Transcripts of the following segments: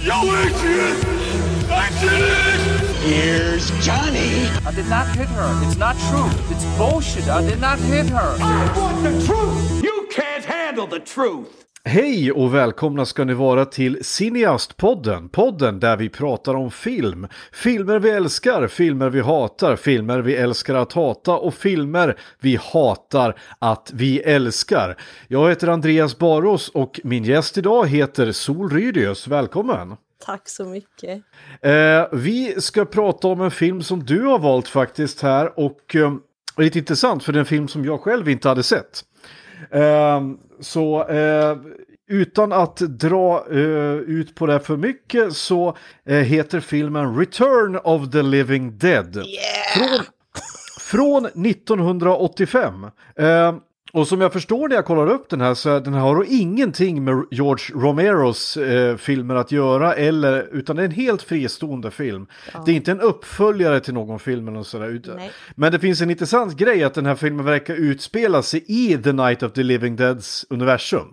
Jag Adrian! I did it! Here's Johnny. I did not hit her. It's not true. It's bullshit. I did not hit her. I want the truth! You can't handle the truth! Hej och välkomna ska ni vara till Cineastpodden. Podden där vi pratar om film. Filmer vi älskar, filmer vi hatar, filmer vi älskar att hata och filmer vi hatar att vi älskar. Jag heter Andreas Baros och min gäst idag heter Sol Rydius. Välkommen! Tack så mycket. Eh, vi ska prata om en film som du har valt faktiskt här och eh, lite intressant för det är en film som jag själv inte hade sett. Eh, så eh, utan att dra eh, ut på det för mycket så eh, heter filmen Return of the Living Dead. Från, från 1985. Eh, och som jag förstår när jag kollar upp den här så den här har ingenting med George Romeros eh, filmer att göra eller utan det är en helt fristående film. Det är inte en uppföljare till någon film eller sådär. Nej. Men det finns en intressant grej att den här filmen verkar utspela sig i The Night of the Living Deads universum.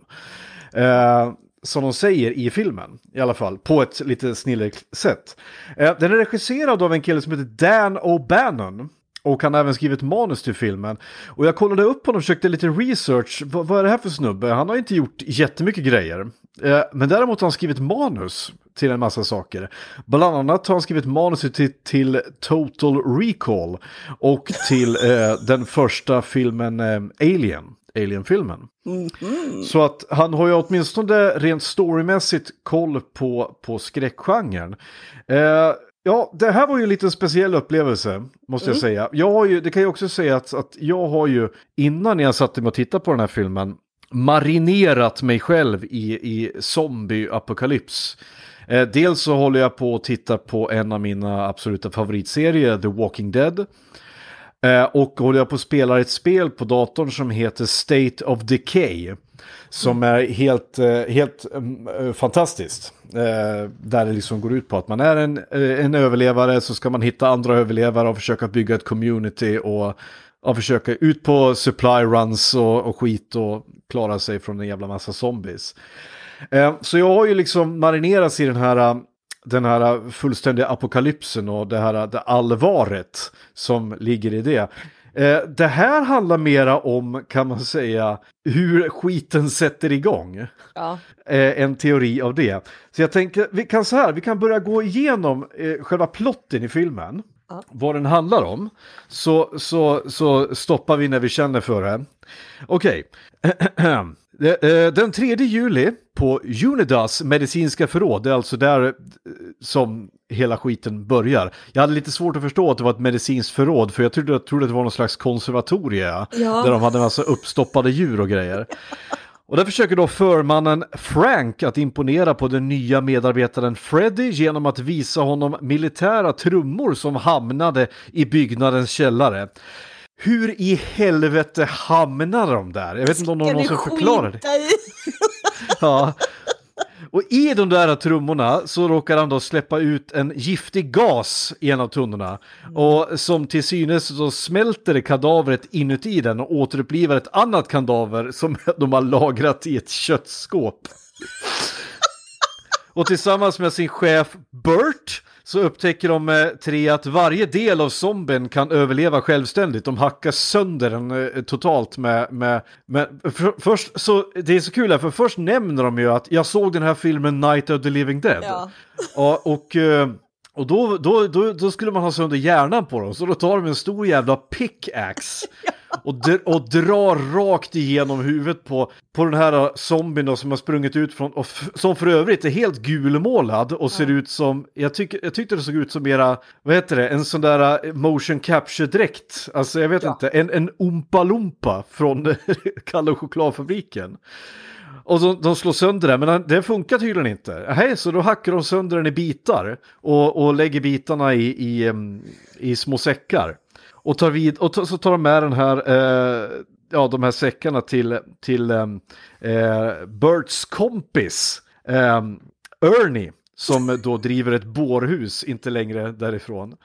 Eh, som de säger i filmen, i alla fall, på ett lite snillrigt sätt. Eh, den är regisserad av en kille som heter Dan O'Bannon. Och han har även skrivit manus till filmen. Och jag kollade upp honom och försökte lite research. Vad, vad är det här för snubbe? Han har inte gjort jättemycket grejer. Eh, men däremot har han skrivit manus till en massa saker. Bland annat har han skrivit manus till, till Total Recall. Och till eh, den första filmen eh, Alien. Alien-filmen. Så att han har ju åtminstone rent storymässigt koll på, på skräckgenren. Eh, ja, det här var ju en lite speciell upplevelse, måste jag säga. Jag har ju, det kan jag också säga att, att jag har ju, innan jag satte mig och tittade på den här filmen, marinerat mig själv i, i zombie-apokalyps. Eh, dels så håller jag på att titta på en av mina absoluta favoritserier, The Walking Dead. Eh, och håller jag på att spela ett spel på datorn som heter State of Decay. Som är helt, eh, helt mm, eh, fantastiskt. Där det liksom går ut på att man är en, en överlevare så ska man hitta andra överlevare och försöka bygga ett community och, och försöka ut på supply runs och, och skit och klara sig från en jävla massa zombies. Så jag har ju liksom marinerats i den här den här fullständiga apokalypsen och det här det allvaret som ligger i det. Eh, det här handlar mera om, kan man säga, hur skiten sätter igång. Ja. Eh, en teori av det. Så jag tänker, vi kan så här, vi kan börja gå igenom eh, själva plotten i filmen. Ja. Vad den handlar om. Så, så, så stoppar vi när vi känner för det. Okej. Eh, Den 3 juli på Unidas medicinska förråd, det är alltså där eh, som hela skiten börjar. Jag hade lite svårt att förstå att det var ett medicinskt förråd för jag trodde, jag trodde att det var någon slags konservatoria. Ja. Där de hade en massa uppstoppade djur och grejer. Och där försöker då förmannen Frank att imponera på den nya medarbetaren Freddy genom att visa honom militära trummor som hamnade i byggnadens källare. Hur i helvete hamnar de där? Jag vet inte om någon någonsin förklarar det. Ja. Och i de där trummorna så råkar han då släppa ut en giftig gas i en av tunnorna. Och som till synes så smälter kadavret inuti den och återupplivar ett annat kadaver som de har lagrat i ett köttskåp. Och tillsammans med sin chef Bert så upptäcker de eh, tre att varje del av zombien kan överleva självständigt. De hackar sönder den eh, totalt med... med, med för, först så, det är så kul här, för först nämner de ju att jag såg den här filmen Night of the Living Dead. Ja. Och, och, eh, och då, då, då, då skulle man ha sönder hjärnan på dem, så då tar de en stor jävla pickaxe och, dr- och drar rakt igenom huvudet på, på den här zombien då, som har sprungit ut från, och som för övrigt är helt gulmålad och ser ut som, jag, tycker, jag tyckte det såg ut som mera, vad heter det, en sån där eh, motion capture-dräkt. Alltså jag vet inte, en, en Oompa Loompa från Kalle chokladfabriken. Och de, de slår sönder den, men det funkar tydligen inte. Hej, så då hackar de sönder den i bitar och, och lägger bitarna i, i, i små säckar. Och, tar vid, och så tar de med den här, eh, ja, de här säckarna till, till eh, Berts kompis, eh, Ernie som då driver ett bårhus inte längre därifrån.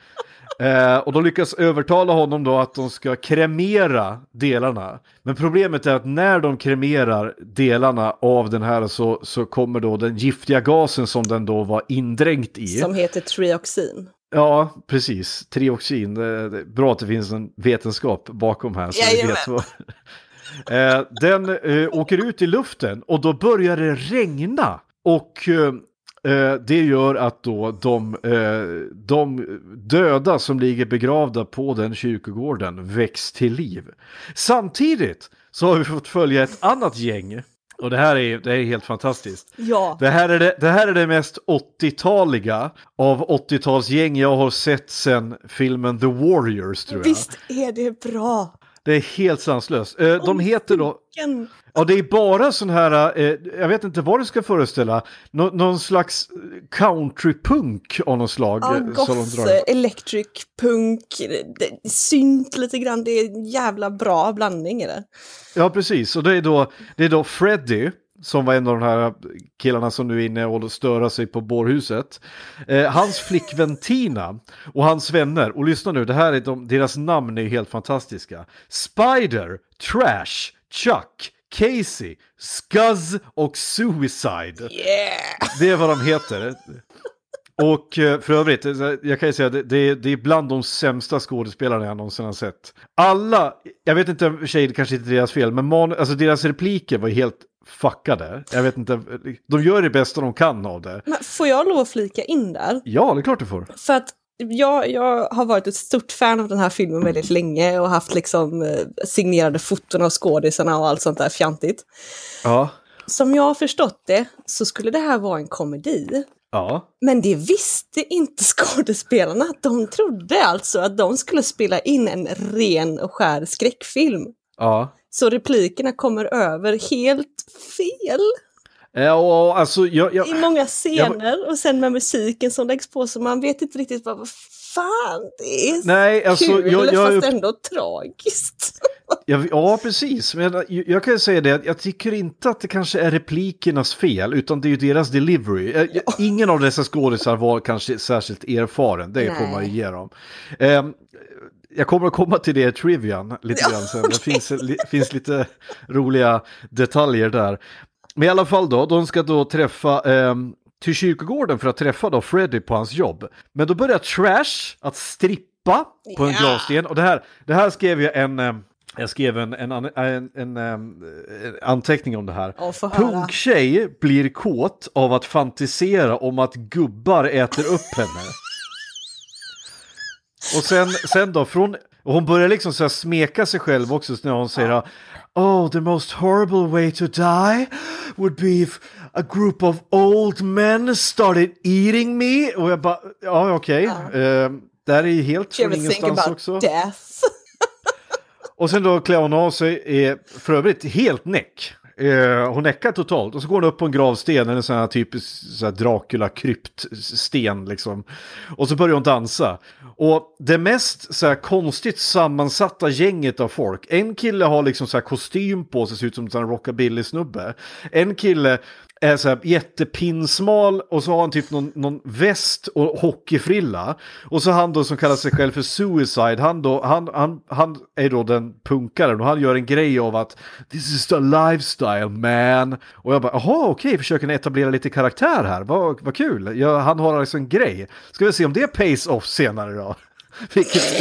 Eh, och de lyckas övertala honom då att de ska kremera delarna. Men problemet är att när de kremerar delarna av den här så, så kommer då den giftiga gasen som den då var indränkt i. Som heter trioxin. Ja, precis. Trioxin. Det, bra att det finns en vetenskap bakom här. Så vi vet vad... eh, den eh, åker ut i luften och då börjar det regna. Och eh, Eh, det gör att då de, eh, de döda som ligger begravda på den kyrkogården väcks till liv. Samtidigt så har vi fått följa ett annat gäng. Och det här är, det är helt fantastiskt. Ja. Det här är det, det, här är det mest 80-taliga av 80-talsgäng jag har sett sedan filmen The Warriors tror jag. Visst är det bra. Det är helt sanslöst. Eh, de heter då... Ja, det är bara sån här, eh, jag vet inte vad det ska föreställa, Nå någon slags countrypunk av något slag. Ja, eh, goth, electric, punk, synt lite grann. Det är en jävla bra blandning i det. Ja, precis. Och det är då, det är då Freddy, som var en av de här killarna som nu är inne och störar sig på bårhuset. Eh, hans flickvän Tina och hans vänner, och lyssna nu, det här är de, deras namn är helt fantastiska. Spider, Trash, Chuck, Casey, Scuzz och Suicide. Yeah! Det är vad de heter. Och eh, för övrigt, eh, jag kan ju säga det, det, är, det är bland de sämsta skådespelarna jag någonsin har sett. Alla, jag vet inte, det kanske inte är deras fel, men man, alltså deras repliker var helt fuckade. Jag vet inte, de gör det bästa de kan av det. Men får jag lov att flika in där? Ja, det är klart du får. För att jag, jag har varit ett stort fan av den här filmen väldigt länge och haft liksom eh, signerade foton av skådisarna och allt sånt där fjantigt. Ja. Som jag har förstått det så skulle det här vara en komedi. Ja. Men det visste inte skådespelarna. De trodde alltså att de skulle spela in en ren och skär skräckfilm. Ja. Så replikerna kommer över helt fel Ja, alltså, jag, jag, i många scener och sen med musiken som läggs på så man vet inte riktigt vad vad fan det är. Nej, alltså, kul jag- jag fast ändå tragiskt. jag, ja, precis. Men jag, jag kan ju säga det, jag tycker inte att det kanske är replikernas fel, utan det är ju deras delivery. Eh, jag- Ingen av dessa skådisar var kanske särskilt erfaren, det får man ju ge dem. Ehm, jag kommer att komma till det trivian lite grann sen. Det finns, li, finns lite roliga detaljer där. Men i alla fall då, de ska då träffa ehm, till kyrkogården för att träffa då Freddy på hans jobb. Men då börjar Trash att strippa på en Ja. gravsten. Och det här, det här skrev jag en... ehm, jag skrev en, en, en, en, ehm, anteckning om det här. Ja. Punktjej blir kåt av att fantisera om att gubbar äter upp henne. Och sen, sen då, från, och hon börjar liksom så smeka sig själv också när hon säger Oh, the most horrible way to die would be if a group of old men started eating me. Och jag bara, ja okej. Eh, det här är ju helt från ingenstans också. death? Och sen då klär hon av sig, eh, för övrigt helt näck. Eh, hon näckar totalt och så går hon upp på en gravsten, en sån här typisk så här Dracula-kryptsten liksom. Och så börjar hon dansa. Och det mest så här konstigt sammansatta gänget av folk. En kille har liksom så här kostym på sig, ser ut som en rockabilly-snubbe. En kille är så här jättepinsmal och så har han typ någon, någon väst och hockeyfrilla. Och så han då som kallar sig själv för Suicide, han, då, han, han, han är då den punkaren och han gör en grej av att this is the lifestyle man. Och jag bara, jaha okej, försöker ni etablera lite karaktär här, vad, vad kul. Ja, han har alltså en grej. Ska vi se om det pays off senare då. Vilket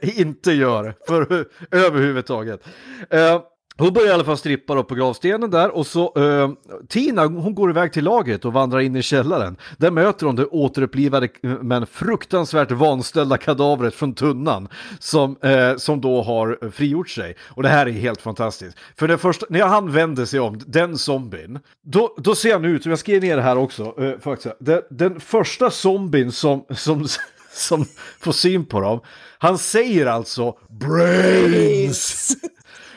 det inte gör för överhuvudtaget. Uh, hon börjar i alla fall strippa då på gravstenen där och så eh, Tina hon går iväg till lagret och vandrar in i källaren. Där möter hon det återupplivade eh, men fruktansvärt vanställda kadavret från tunnan som, eh, som då har eh, frigjort sig. Och det här är helt fantastiskt. För det första, när han vänder sig om, den zombien, då, då ser han ut, som jag skrev ner det här också, eh, faktiskt, den, den första zombien som, som som får syn på dem. Han säger alltså brains.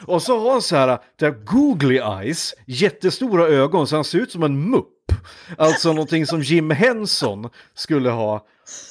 Och så har han så här, där googly eyes, jättestora ögon, så han ser ut som en mupp. Alltså någonting som Jim Henson skulle ha,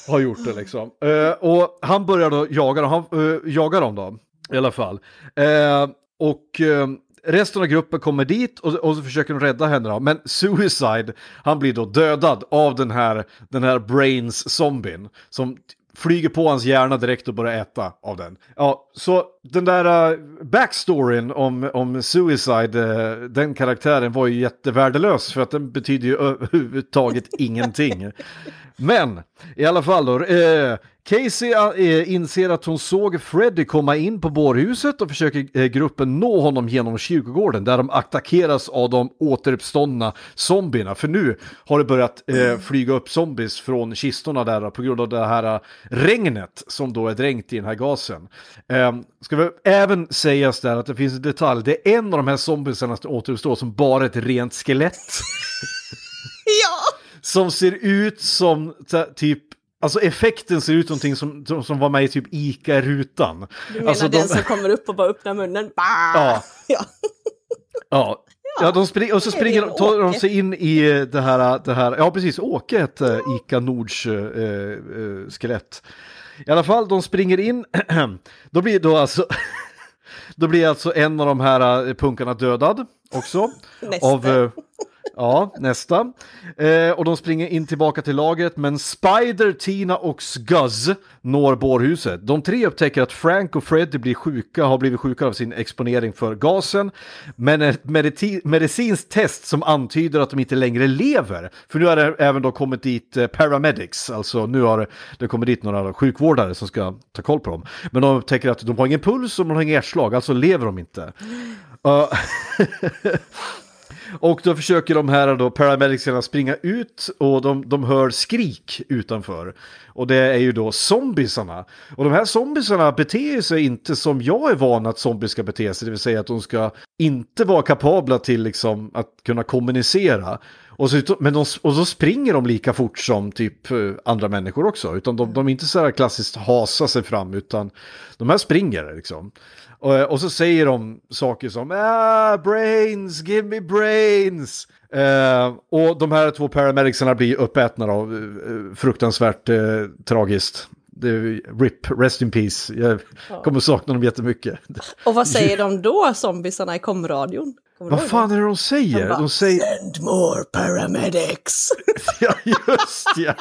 ha gjort det liksom. Eh, och han börjar då jaga dem, han, eh, jagar dem då, i alla fall. Eh, och eh, resten av gruppen kommer dit och, och så försöker de rädda henne då. Men Suicide, han blir då dödad av den här, den här Brains-zombien. Som flyger på hans hjärna direkt och börjar äta av den. Ja, så den där uh, backstoryn om, om Suicide, uh, den karaktären var ju jättevärdelös för att den betyder ju överhuvudtaget ingenting. Men i alla fall då, uh, Casey eh, inser att hon såg Freddy komma in på bårhuset och försöker eh, gruppen nå honom genom kyrkogården där de attackeras av de återuppståndna zombierna. För nu har det börjat eh, flyga upp zombies från kistorna där på grund av det här regnet som då är dränkt i den här gasen. Eh, ska vi även sägas där att det finns en detalj, det är en av de här zombiesarna som återuppstår som bara ett rent skelett. Ja! som ser ut som typ Alltså effekten ser ut någonting som, som, som var med i typ ICA-rutan. Du menar alltså, den de... som kommer upp och bara öppnar munnen? Bah! Ja. ja. ja. Ja, de spring, och så springer de, tar de sig in i det här, det här ja precis, Åke hette ICA Nords äh, äh, skelett. I alla fall, de springer in, då blir då alltså, då blir alltså en av de här punkarna dödad också. Av, Ja, nästa. Eh, och de springer in tillbaka till lagret, men Spider, Tina och Sguzz når bårhuset. De tre upptäcker att Frank och Freddy blir sjuka, har blivit sjuka av sin exponering för gasen. Men ett medicinskt test som antyder att de inte längre lever. För nu har det även då kommit dit eh, paramedics, alltså nu har det kommit dit några sjukvårdare som ska ta koll på dem. Men de upptäcker att de har ingen puls och de har inga hjärtslag, alltså lever de inte. Uh, Och då försöker de här då paramedicsarna springa ut och de, de hör skrik utanför. Och det är ju då zombisarna. Och de här zombisarna beter sig inte som jag är van att zombies ska bete sig, det vill säga att de ska inte vara kapabla till liksom att kunna kommunicera. Och så, men de, och så springer de lika fort som typ eh, andra människor också. Utan de, de är inte så här klassiskt hasa sig fram, utan de här springer liksom. Och, och, så säger de saker som ah, brains, give me brains. Uh, och de här två paramedicsarna blir uppätna av uh, fruktansvärt uh, tragiskt. RIP, rest in peace. Jag kommer sakna dem jättemycket. Och vad säger de då, zombiesarna i komradion? Vad fan är det de säger? Bara, de säger... Send more paramedics! ja, just ja.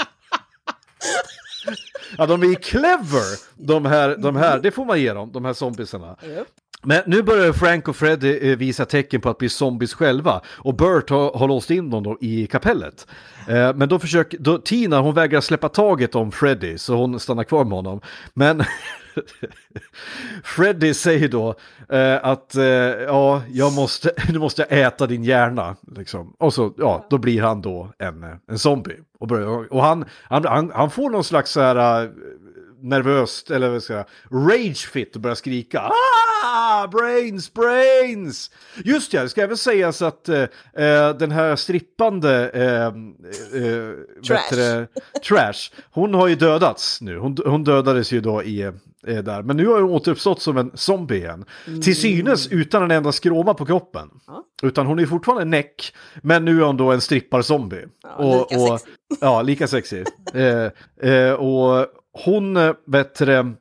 Ja, de är clever, de här, de här, det får man ge dem, de här zombiesarna. Yep. Men nu börjar Frank och Freddy eh, visa tecken på att bli zombies själva och Bert har, har låst in dem i kapellet. Eh, men då försöker, då, Tina hon vägrar släppa taget om Freddy så hon stannar kvar med honom. Men Freddy säger då eh, att eh, ja, jag måste, nu måste jag äta din hjärna. Liksom. Och så, ja, då blir han då en, en zombie. Och, börjar, och han, han, han, han får någon slags så här uh, nervöst, eller vad ska jag rage fit och börjar skrika. Ah, brains, brains! Just ja, det ska även sägas att uh, den här strippande uh, trash. trash, hon har ju dödats nu. Hon, hon dödades ju då i är där. Men nu har hon återuppstått som en zombie igen. Mm. Till synes utan en enda skråma på kroppen. Ja. Utan hon är fortfarande näck, men nu är hon då en strippar-zombie. Ja, och, lika och, sexy. Ja, lika sexy. eh, eh, och hon, eh, bättre...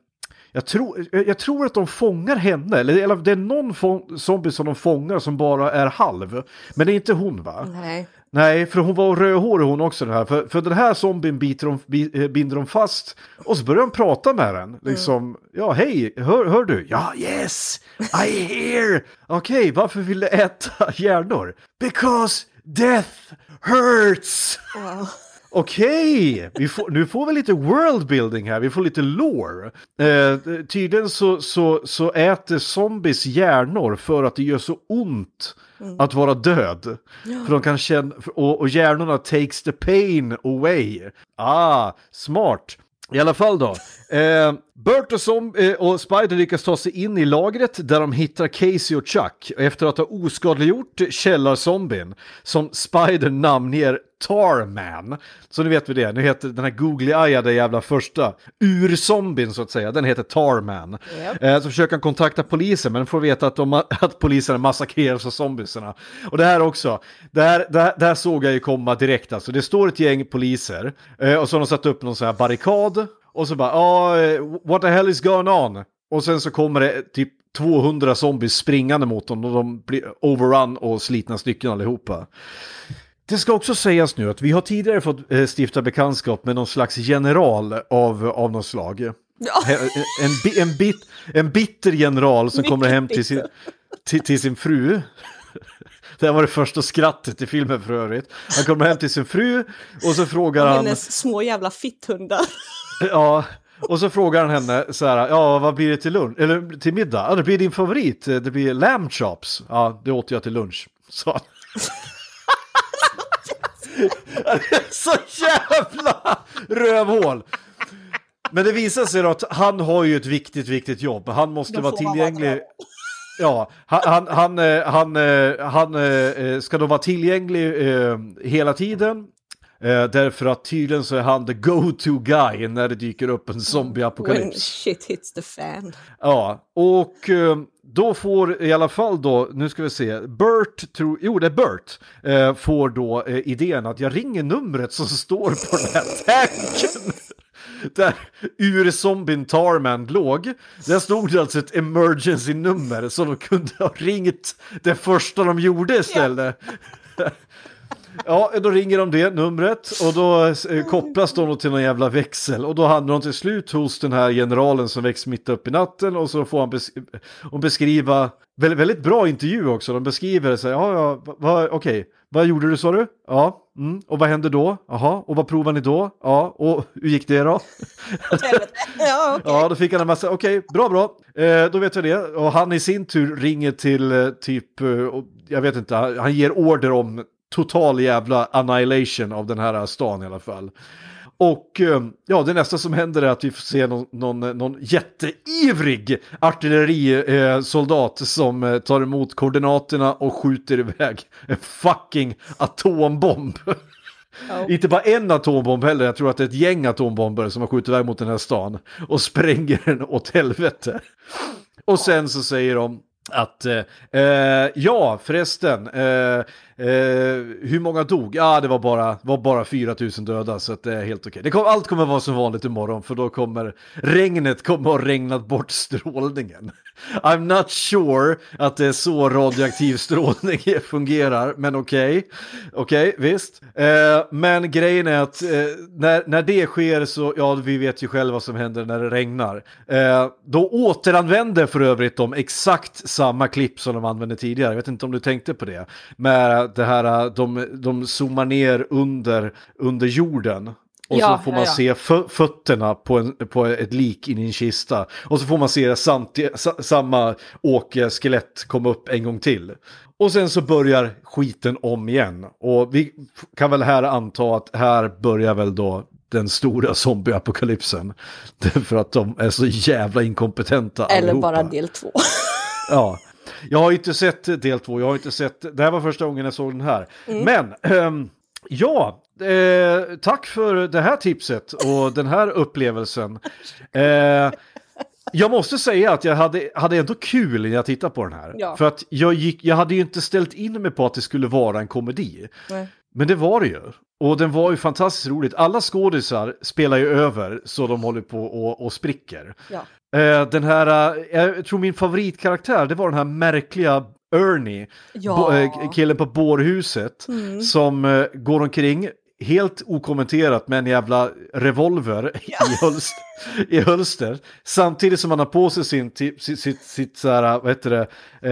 Jag tror, jag tror att de fångar henne, eller det är någon zombie som de fångar som bara är halv. Men det är inte hon va? Nej. Nej, för hon var rödhårig hon också den här. För, för den här zombien biter de, eh, binder de fast och så börjar de prata med den. Liksom, mm. ja hej, hör, hör du? Ja, yes, I hear. Okej, okay, varför vill du äta hjärnor? Because death hurts. Wow. Okej, okay. får, nu får vi lite worldbuilding här, vi får lite lore. Eh, tydligen så, så, så äter zombies hjärnor för att det gör så ont mm. att vara död. Ja. För de kan känna, och, och hjärnorna takes the pain away. Ah, smart. I alla fall då. Eh, Bert och, Som eh, och Spider lyckas ta sig in i lagret där de hittar Casey och Chuck efter att ha oskadliggjort källarzombien som Spider namnger Tarman. Så nu vet vi det, nu heter den här googly-eyade jävla första urzombien så att säga, den heter Tarman. Yep. Eh, så försöker han kontakta polisen men får veta att, de, att polisen massakreras av zombiesarna. Och det här också, det här, det, här, det här såg jag ju komma direkt alltså. Det står ett gäng poliser eh, och så har de satt upp någon sån här barrikad och så bara, oh, what the hell is going on? och sen så kommer det typ 200 zombies springande mot dem och de blir overrun och slitna stycken allihopa. Det ska också sägas nu att vi har tidigare fått eh, stifta bekantskap med någon slags general av, av något slag. Ja. En, en, en, bit, en bitter general som Mycket kommer hem till sin, till, till sin fru. Det här var det första skrattet i filmen för övrigt. Han kommer hem till sin fru och så frågar han... Hennes små jävla fitthundar. Ja, och så frågar han henne så här, ja vad blir det till lunch, eller till middag? Ja, det blir din favorit, det blir lamb chops. Ja, det åt jag till lunch. Så. så jävla rövhål. Men det visar sig att han har ju ett viktigt, viktigt jobb. Han måste vara man vara tillgänglig. Ja, han, han, han, eh, han, eh, eh, ska då vara tillgänglig hela tiden. Därför att tydligen så är han the go-to guy när det dyker upp en When zombieapokalyps. shit hits the fan. Ja, och då får i alla fall då, nu ska vi se, Bert, tror, jo det är Bert, får då idén att jag ringer numret som står på den här tanken. Där ur-zombien Tarman låg. Där stod det alltså ett emergency-nummer som de kunde ha ringt det första de gjorde istället. Ja, då ringer de det numret och då eh, kopplas de till någon jävla växel och då hamnar de till slut hos den här generalen som väcks mitt upp i natten och så får han bes hon beskriva, väldigt, väldigt bra intervju också, de beskriver sig, ja, ja, va- va, okej, vad gjorde du sa du? Ja, mm. och vad hände då? Jaha, och vad provade ni då? Ja, och hur gick det då? Ja, okej. Ja, då fick han en massa, okej, bra, bra, eh, då vet jag det. Och han i sin tur ringer till eh, typ, eh, jag vet inte, han ger order om total jävla annihilation av den här stan i alla fall. Och eh, ja, det nästa som händer är att vi får se någon, någon, någon jätteivrig artillerisoldat som eh, tar emot koordinaterna och skjuter iväg en fucking atombomb. Ja. Inte bara en atombomb heller, jag tror att det är ett gäng atombomber som har skjutit iväg mot den här stan och spränger den åt helvete. Och sen så säger de att, eh, eh, ja förresten, eh, eh, hur många dog? Ja, det var bara, var bara 4 000 döda så att det är helt okej. Okay. kom, allt kommer vara som vanligt imorgon för då kommer regnet kommer ha regnat bort strålningen. I'm not sure att det är så radioaktiv strålning fungerar, men okej. Okej, visst. Eh, men grejen är att eh, när, när det sker så, ja vi vet ju själva vad som händer när det regnar. Eh, då återanvänder för övrigt de exakt samma klipp som de använde tidigare. Jag vet inte om du tänkte på det. Men det här, de, de zoomar ner under, under jorden. Och Ja, så får ja, man ja. se fö- fötterna på, en, på ett lik in i en kista. Och så får man se samma Åke-skelett komma upp en gång till. Och sen så börjar skiten om igen. Och vi kan väl här anta att här börjar väl då den stora zombieapokalypsen. Därför att de är så jävla inkompetenta Eller allihopa. bara del två. Ja, jag har inte sett del två, jag har inte sett, det här var första gången jag såg den här. Men, ehm, ja, eh, tack för det här tipset och den här upplevelsen. Eh, jag måste säga att jag hade, hade ändå kul när jag tittade på den här. Ja. För att jag, gick, jag hade ju inte ställt in mig på att det skulle vara en komedi. Nej. Men det var det ju. Och den var ju fantastiskt roligt. Alla skådisar spelar ju över så de håller på och, och spricker. Ja. Eh, den här, eh, jag tror min favoritkaraktär, det var den här märkliga Ernie, Ja. eh, killen på bårhuset, som eh, går omkring helt okommenterat med en jävla revolver i, hölst, i hölster. Samtidigt som han har på sig sin, sitt, sitt, sitt så här, vad heter det,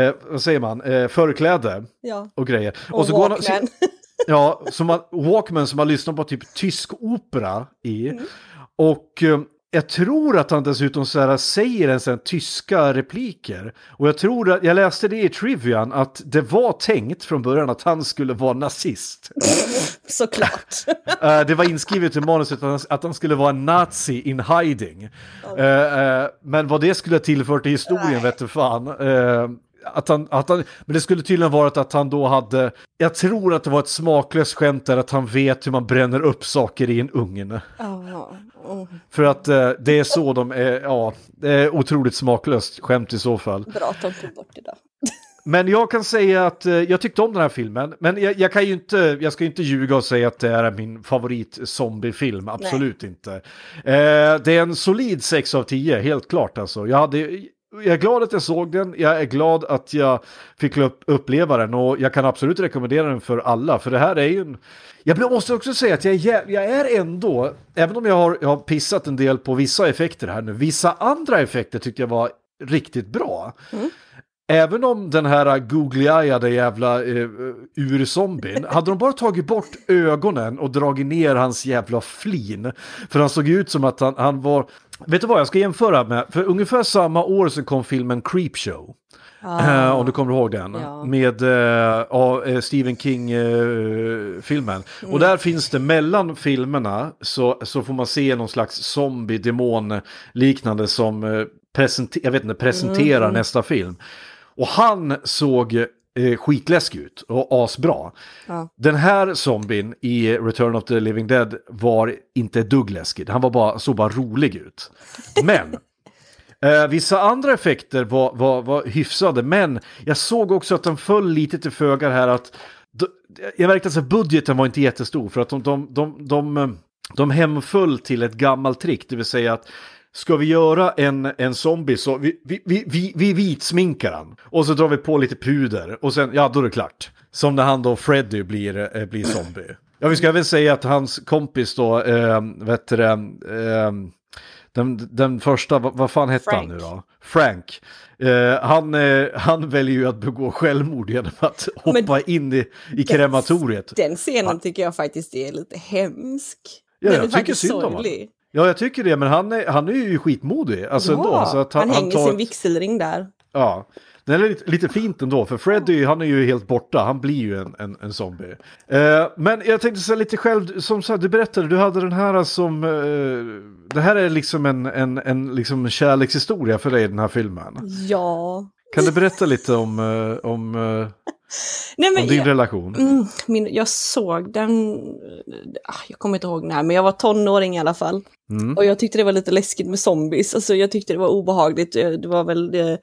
eh, vad säger man, eh, förkläde Ja. och grejer. Och, så går han, Walkman. Ja, som man, Walkman som man lyssnar på typ tysk opera i. Och eh, jag tror att han dessutom så här, säger en sån tyska repliker. Och jag tror att, jag läste det i Trivian, att det var tänkt från början att han skulle vara nazist. Såklart. Eh, det var inskrivet i manuset att han, att han skulle vara en nazi in hiding. Eh, men vad det skulle ha tillfört i historien Nej. vet du fan. Att han, att han, men det skulle tydligen varit att han då hade, jag tror att det var ett smaklöst skämt där att han vet hur man bränner upp saker i en ugn. Ja. Oh, För att eh, det är så de är, ja, det är otroligt smaklöst skämt i så fall. bra att de tog bort det där. men jag kan säga att eh, jag tyckte om den här filmen. Men jag, jag kan ju inte, jag ska ju inte ljuga och säga att det är min favorit zombiefilm. Absolut inte. Eh, det är en solid 6 av 10, helt klart alltså. Jag hade jag är glad att jag såg den, jag är glad att jag fick upp, uppleva den och jag kan absolut rekommendera den för alla. För det här är ju en... Jag måste också säga att jag är, jag är ändå, även om jag har, jag har pissat en del på vissa effekter här nu, vissa andra effekter tyckte jag var riktigt bra. Mm. Även om den här googly-eyade jävla eh, urzombien, hade de bara tagit bort ögonen och dragit ner hans jävla flin, för han såg ut som att han, han var, vet du vad jag ska jämföra med, för ungefär samma år så kom filmen Creepshow. Ah. Uh, om du kommer ihåg den. Ja. Med uh, Stephen King-filmen. Mm. Och där finns det mellan filmerna så, så får man se någon slags zombie-demon liknande som presenter jag vet inte, presenterar mm. nästa film. Och han såg eh, skitläskig ut och asbra. Ja. Den här zombien i Return of the Living Dead var inte ett dugg läskig. Han var bara, såg bara rolig ut. Men eh, vissa andra effekter var, var, var hyfsade, men jag såg också att den föll lite till föga här att jag märkte att budgeten var inte jättestor för att de, de, de, de, de hemföll till ett gammalt trick, det vill säga att Ska vi göra en, en zombie så vi, vi, vi, vi, vi vitsminkar han. Och så drar vi på lite puder och sen, ja då är det klart. Som när han då, Freddy, blir, äh, blir zombie. Ja, vi ska väl säga att hans kompis då, äh, vet du, äh, den, den första, vad, vad fan hette han nu då? Frank. Uh, han, uh, han väljer ju att begå självmord genom att hoppa Men in i, i krematoriet. Den scenen tycker jag faktiskt är lite hemsk. Ja, den jag tycker synd om honom. Ja, jag tycker det, men han är, han är ju skitmodig. Alltså ja, ändå, så att han, han hänger han tar... sin vigselring där. Ja, det är lite, lite fint ändå, för Freddy han är ju helt borta, han blir ju en, en, en zombie. Eh, men jag tänkte säga lite själv, som sagt, du berättade, du hade den här som, eh, det här är liksom en, en, en liksom kärlekshistoria för dig, den här filmen. Ja. Kan du berätta lite om, eh, om eh, Nej, men Om din jag, relation? Mm, min, jag såg den, ah, jag kommer inte ihåg när, men jag var tonåring i alla fall. Mm. Och jag tyckte det var lite läskigt med zombies, alltså jag tyckte det var obehagligt. Det var väl, det,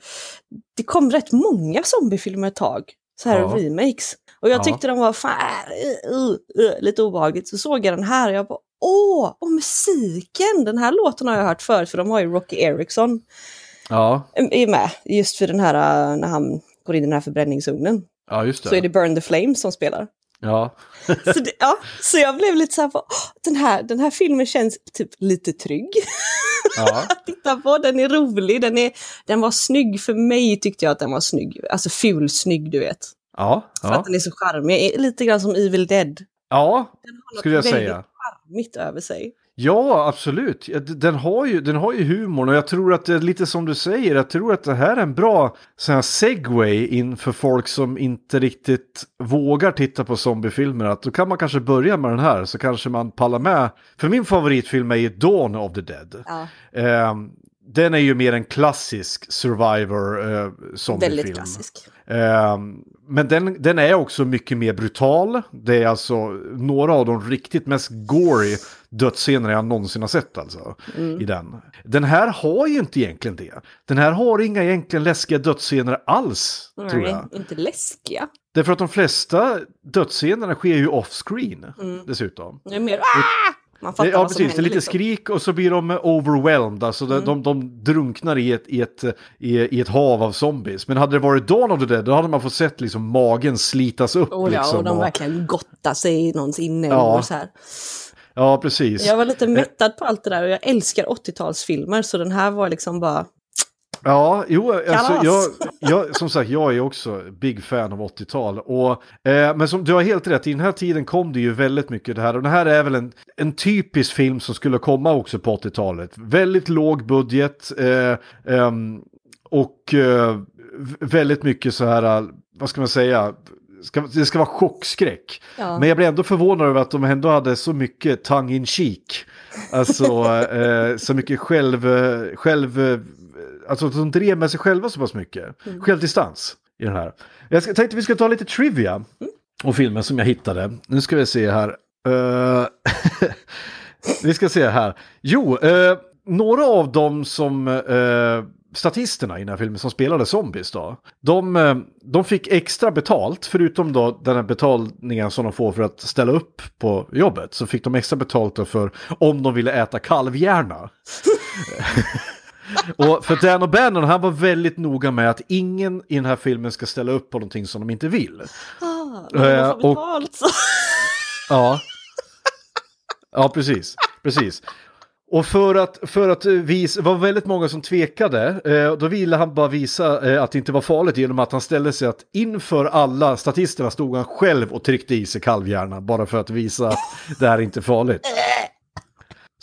det kom rätt många zombiefilmer ett tag, så här ja. remakes. Och jag tyckte ja. de var fan, uh, uh, uh, lite obehagligt. Så såg jag den här och jag bara, åh, och musiken! Den här låten har jag hört förut, för de har ju Rocky Erickson ja. är med, just för den här, när han går in i den här förbränningsugnen. Ja, just det. Så är det Burn the Flames som spelar. Ja. så, det, ja, så jag blev lite så här, den här, den här filmen känns typ lite trygg. Ja. att titta på, den är rolig, den, är, den var snygg för mig tyckte jag att den var snygg. Alltså ful snygg, du vet. Ja. För att den är så charmig, lite grann som Evil Dead. Ja, skulle jag säga. Den har något väldigt charmigt över sig. Ja, absolut. Den har, ju, den har ju humorn och jag tror att det är lite som du säger, jag tror att det här är en bra sån här segway inför folk som inte riktigt vågar titta på zombiefilmer. Att då kan man kanske börja med den här så kanske man pallar med. För min favoritfilm är ju Dawn of the Dead. Ja. Eh, den är ju mer en klassisk survivor eh, zombiefilm. Väldigt klassisk. Eh, men den, den är också mycket mer brutal. Det är alltså några av de riktigt mest gory dödsscener jag någonsin har sett alltså. Mm. I den. Den här har ju inte egentligen det. Den här har inga egentligen läskiga dödsscener alls. Nej, tror jag. inte läskiga. Därför att de flesta dödsscenerna sker ju off-screen mm. dessutom. Det är mer ah! Man fattar ja, precis. Det är lite liksom. skrik och så blir de overwhelmed. Alltså mm. de, de, drunknar i ett, i, ett, i, ett hav av zombies. Men hade det varit Dawn of the Dead, då hade man fått sett liksom magen slitas upp. Oh, ja, liksom, och de och... verkligen gottar sig i någons inälvor ja. så här. Ja, precis. Jag var lite eh. mättad på allt det där och jag älskar 80-talsfilmer så den här var liksom bara... Ja, jo, alltså, jag, jag, som sagt, jag är också big fan av 80-tal. eh, men som, du har helt rätt, i den här tiden kom det ju väldigt mycket det här. Och det här är väl en, en typisk film som skulle komma också på 80-talet. Väldigt låg budget eh, eh, och väldigt mycket så här, vad ska man säga, ska, det ska vara chockskräck. Ja. Men jag blir ändå förvånad över att de ändå hade så mycket tongue in cheek. Alltså eh, så mycket själv, själv, alltså de drev med sig själva så pass mycket. Mm. Självdistans i den här. Jag tänkte att vi ska ta lite trivia mm. och filmen som jag hittade. Nu ska vi se här. Uh, vi ska se här. Jo, uh, några av dem som uh, statisterna i den här filmen som spelade zombies då, de, de fick extra betalt, förutom då den här betalningen som de får för att ställa upp på jobbet, så fick de extra betalt för om de ville äta kalvhjärna. och för Dan O'Bannon, han var väldigt noga med att ingen i den här filmen ska ställa upp på någonting som de inte vill. Ah, Eh, och- betalt, så. Ja. Ja, precis. precis. Och för att, för att visa, det var väldigt många som tvekade, eh, då ville han bara visa eh, att det inte var farligt genom att han ställde sig att inför alla statisterna stod han själv och tryckte i sig kalvhjärna bara för att visa att det här är inte farligt.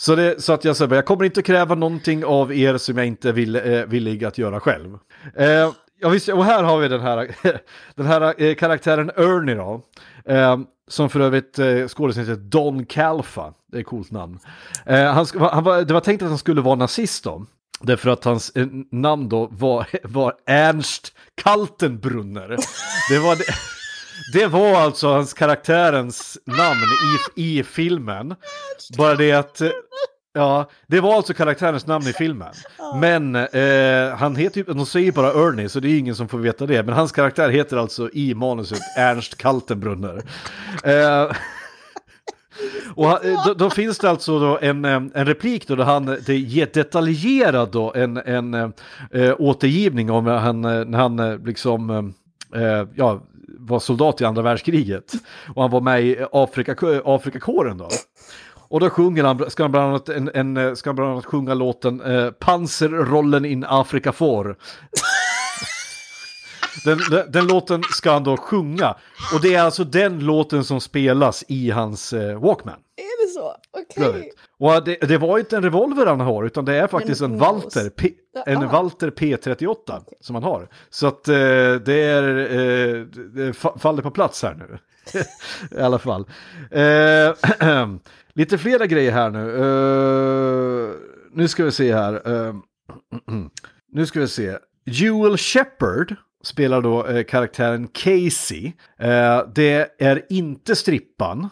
Så, det, så att jag säger, jag kommer inte kräva någonting av er som jag inte vill, eh, villig att göra själv. Eh, ja, visst, och här har vi den här, den här eh, karaktären Ernie då. Eh, som för övrigt eh, skådisen heter Don Calfa. Det är ett coolt namn. Eh, han, han var, det var tänkt att han skulle vara nazist då. Därför att hans eh, namn då var, var Ernst Kaltenbrunner. Det var, det, det var alltså hans karaktärens namn i, i filmen. Bara det att... Ja, det var alltså karaktärens namn i filmen. Men eh, han heter ju, de säger bara Ernie så det är ingen som får veta det. Men hans karaktär heter alltså i manuset Ernst Kaltenbrunner. Eh, och då, då finns det alltså då en, eh, en replik då där han det ger detaljerad då en, en eh, återgivning om han, eh, när han liksom eh, ja, var soldat i andra världskriget. Och han var med i Afrika, Afrikakåren då. Och då sjunger han, ska han bland annat, en, en, ska han bland annat sjunga låten eh, Panzerrollen in Afrika får. Den, den, den låten ska han då sjunga. Och det är alltså den låten som spelas i hans eh, Walkman. Så? Okej. övrigt. Och det, det var inte en revolver han har, utan det är faktiskt en, En Walter, P, en Ah. Walter P38 som han har. Så att eh, det är, eh, det fa- faller på plats här nu. I alla fall. Eh, lite flera grejer här nu. Eh, nu ska vi se här. Nu ska vi se. Jewel Shepard spelar då karaktären Casey. Det är inte strippan.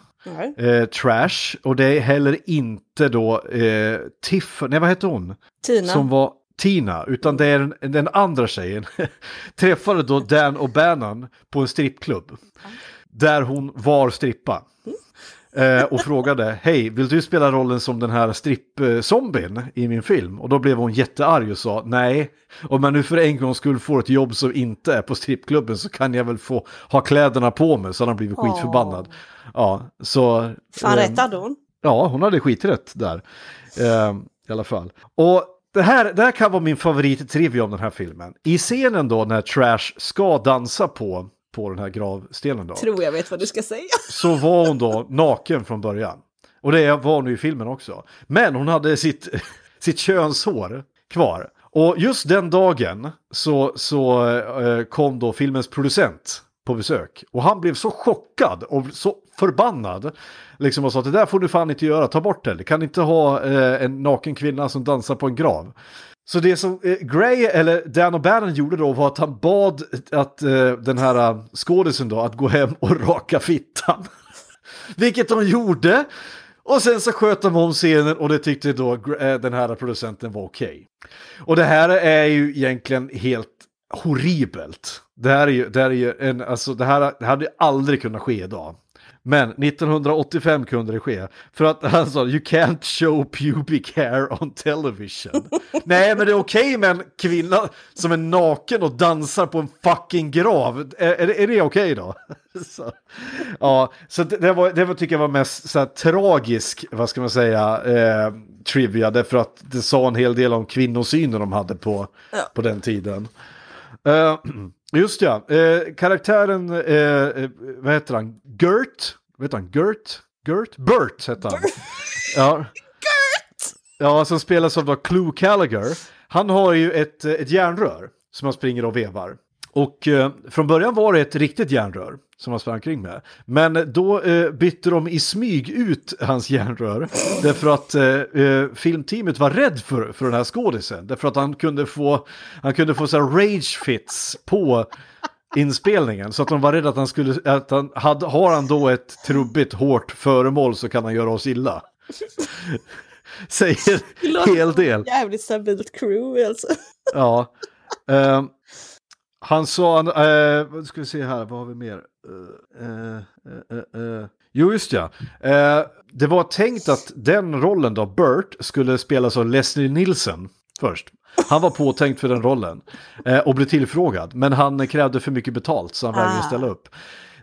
Eh, Trash och det är heller inte då eh, Tiff, nej vad heter hon? Tina. Som var Tina, utan det är den, den andra tjejen. Träffade då Dan O'Bannon på en strippklubb. Där hon var strippa. Eh, och frågade, hej, vill du spela rollen som den här strippzombien i min film? Och då blev hon jättearg och sa, nej, om jag nu för en gång skulle få ett jobb som inte är på strippklubben så kan jag väl få ha kläderna på mig, så hade han blivit Åh. skitförbannad. Ja, så... Fan ehm, rätt hade hon. Ja, hon hade skiträtt där. Eh, I alla fall. Och det här, det här kan vara min favorittrivia om den här filmen. I scenen då när Trash ska dansa på, på den här gravstenen då. Tror jag vet vad du ska säga. Så var hon då naken från början. Och det var hon ju i filmen också. Men hon hade sitt, sitt könshår kvar. Och just den dagen så, så eh, kom då filmens producent på besök. Och han blev så chockad och så förbannad. Liksom och sa att det där får du fan inte göra, ta bort det. Du kan inte ha eh, en naken kvinna som dansar på en grav. Så det som eh, Gray, eller Dan O'Bannon gjorde då var att han bad att eh, den här eh, skådisen då att gå hem och raka fittan. Vilket de gjorde. Och sen så sköt de om scenen och det tyckte då eh, den här producenten var okej. Och det här är ju egentligen helt horribelt. Det här är ju, det här är ju en, alltså det här det hade aldrig kunnat ske idag. Men 1985 kunde det ske. För att han sa, you can't show pubic hair on television. Nej, men det är okej med en kvinna som är naken och dansar på en fucking grav. Är, är, det- är det okej då? så, ja, så det, det, var, det var, tycker jag var mest så här, tragisk, vad ska man säga, eh, trivia. Därför att det sa en hel del om kvinnosynen de hade på, Ja. på den tiden. Eh, just ja, eh, karaktären, eh, vad heter han? Gert? Vad heter han? Gert? Gert? Bert heter han. Ja. Ja, som spelas av då Clue Gallagher. Han har ju ett, ett järnrör som han springer och vevar. Och eh, från början var det ett riktigt järnrör som han sprang kring med. Men då eh, bytte de i smyg ut hans järnrör. Därför att eh, eh, filmteamet var rädd för, för den här skådisen. Därför att han kunde få, han kunde få så rage fits på inspelningen. Så att de var rädda att han skulle, att han, hade, har han då ett trubbigt hårt föremål så kan han göra oss illa. Säger en hel del. Jävligt stabilt crew alltså. Ja. Eh, han sa, eh, ska vi se här, vad har vi mer? Eh, eh, eh, eh. Jo, just ja. Eh, det var tänkt att den rollen då, Bert, skulle spelas av Leslie Nielsen först. Han var påtänkt för den rollen eh, och blev tillfrågad, men han krävde för mycket betalt så han vägrade Ah. ställa upp.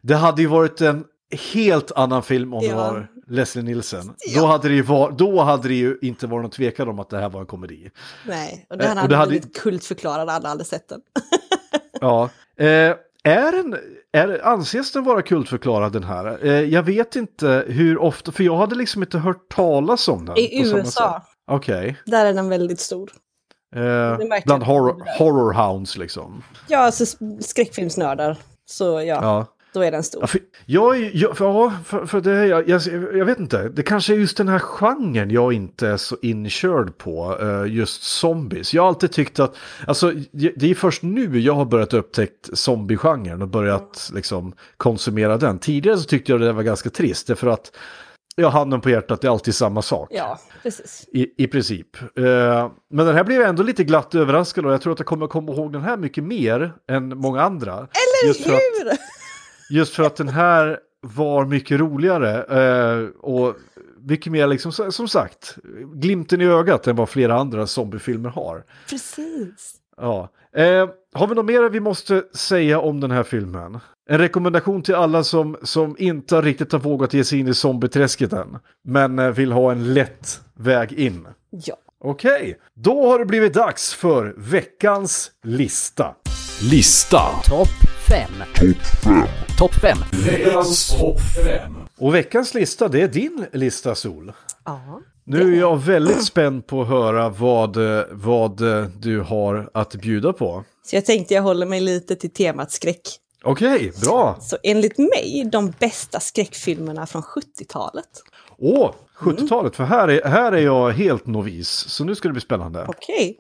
Det hade ju varit en helt annan film om det Ja. var Leslie Nielsen. Då, Ja. hade det ju var, då hade det ju inte varit någon tvekan om att det här var en komedi. Nej, och det Eh, hade och det hade- blivit kultförklarad, alla hade sett den. Ja. Eh, är den, är, anses den vara kultförklarad den här? Eh, jag vet inte hur ofta, för jag hade liksom inte hört talas om den. I USA. Okej. där är den väldigt stor. Eh, bland horror, horror hounds liksom. Ja, alltså skräckfilmsnördar. Så ja, Ja. Då är den stor. Ja, för, jag, jag, ja, för, för det, jag, jag, jag vet inte, det kanske är just den här genren jag inte är så inkörd på, eh, just zombies. Jag har alltid tyckt att, alltså det är först nu jag har börjat upptäckt zombiegenren och börjat liksom konsumera den. Tidigare så tyckte jag det var ganska trist, för att jag handen på hjärtat, det är alltid samma sak. Ja, precis. I, I princip. Eh, men den här blev jag ändå lite glatt överraskad och jag tror att jag kommer komma ihåg den här mycket mer än många andra. Eller för att- hur? Just för att den här var mycket roligare eh, och mycket mer liksom, som sagt, glimten i ögat än vad flera andra zombiefilmer har. Precis. Ja. Eh, har vi något mer vi måste säga om den här filmen? En rekommendation till alla som, som inte riktigt har vågat ge sig in i zombieträsket än, men eh, vill ha en lätt väg in. Ja. Okej, då har det blivit dags för veckans lista. Lista. Topp 5. Topp 5. Veckans topp 5. Och veckans lista, det är din lista Sol. ja. Nu är jag väldigt spänd på att höra vad, eh, vad eh, du har att bjuda på. Så jag tänkte jag håller mig lite till temat skräck. Okej, bra. Så enligt mig, de bästa skräckfilmerna från 70-talet. Åh, 70-talet, för här är, här är jag helt novis. Så nu ska det bli spännande. Okej,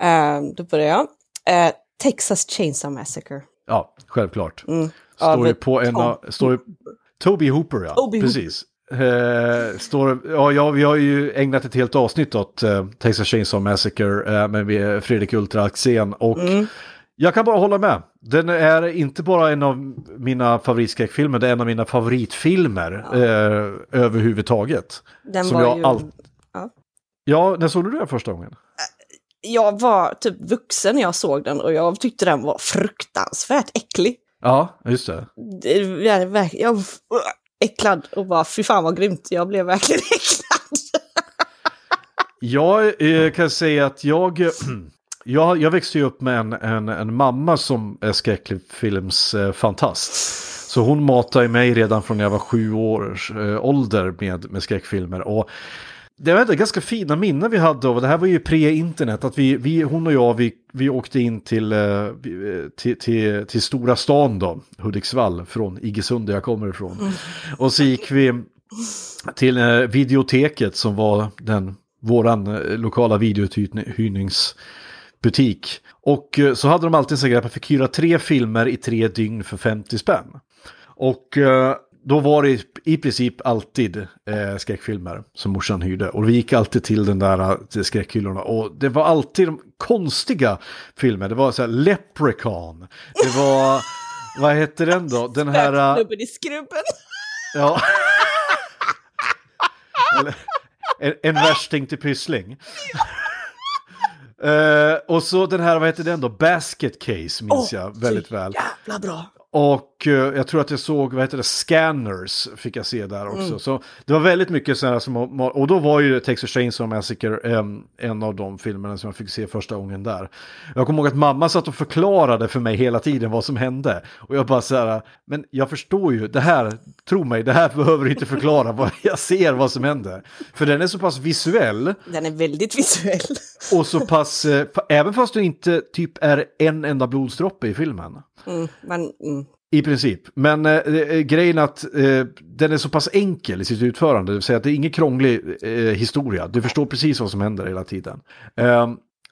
Ehm, då börjar jag. Eh, Texas Chainsaw Massacre. Ja, självklart. Mm. Står Av ju på en av... Står ju, Toby Hooper, ja. Toby. Precis. Eh, står, ja, ja, vi har ju ägnat ett helt avsnitt åt eh, Texas Chainsaw Massacre eh, med Fredrik Ultra Axén. Och Mm. jag kan bara hålla med. Den är inte bara en av mina favoritskräckfilmer, det är en av mina favoritfilmer eh, överhuvudtaget. Den Som var jag ju... all- ja. Ja, när såg du den första gången? Jag var typ vuxen när jag såg den och jag tyckte den var fruktansvärt äcklig. Ja, just det. Verk- Jag var äcklad och bara fy fan vad grymt. Jag blev verkligen äcklad. Jag eh, kan säga att jag, jag, jag växte ju upp med en, en, en mamma som är skräckfilmsfantast. Så hon matade mig redan från när jag var sju års eh, ålder med, med skräckfilmer. Och det var ganska fina minnen vi hade och det här var ju pre-internet. Att vi, vi, hon och jag, vi, vi åkte in till, eh, eh, till, till, till stora stan då, Hudiksvall, från Iggesund där jag kommer ifrån. Och så gick vi till eh, videoteket som var den, våran eh, lokala videouthyrningsbutik. Och eh, så hade de alltid så här att man fick hyra tre filmer i tre dygn för 50 spänn. Och då var det i princip alltid eh, skräckfilmer som morsan hyrde. Och vi gick alltid till den där eh, till skräckhyllorna. Och det var alltid de konstiga filmer. Det var så här Leprechaun. Det var, vad hette den då? Den här... eh, Snubben i skrubben. Ja. Eller, en, en värsting till pyssling. Eh, och så den här, vad heter den då? Basket Case minns Åh, jag väldigt väl. Jävla bra. Och jag tror att jag såg, vad heter det, Scanners fick jag se där också. Mm. Så det var väldigt mycket sådana som, och då var ju Texas Chainsaw Massacre en, en av de filmerna som jag fick se första gången där. Jag kommer ihåg att mamma satt och förklarade för mig hela tiden vad som hände. Och jag bara så här, men jag förstår ju, det här, tro mig, det här behöver du inte förklara, vad jag ser vad som händer. För den är så pass visuell Den är väldigt visuell. och så pass, eh, även fast det inte typ är en enda blodsdroppe i filmen. Mm, men, mm. I princip. Men eh, eh grejen är att eh, den är så pass enkel i sitt utförande. Det vill säga att det är ingen krånglig eh, historia. Du förstår precis vad som händer hela tiden. Eh,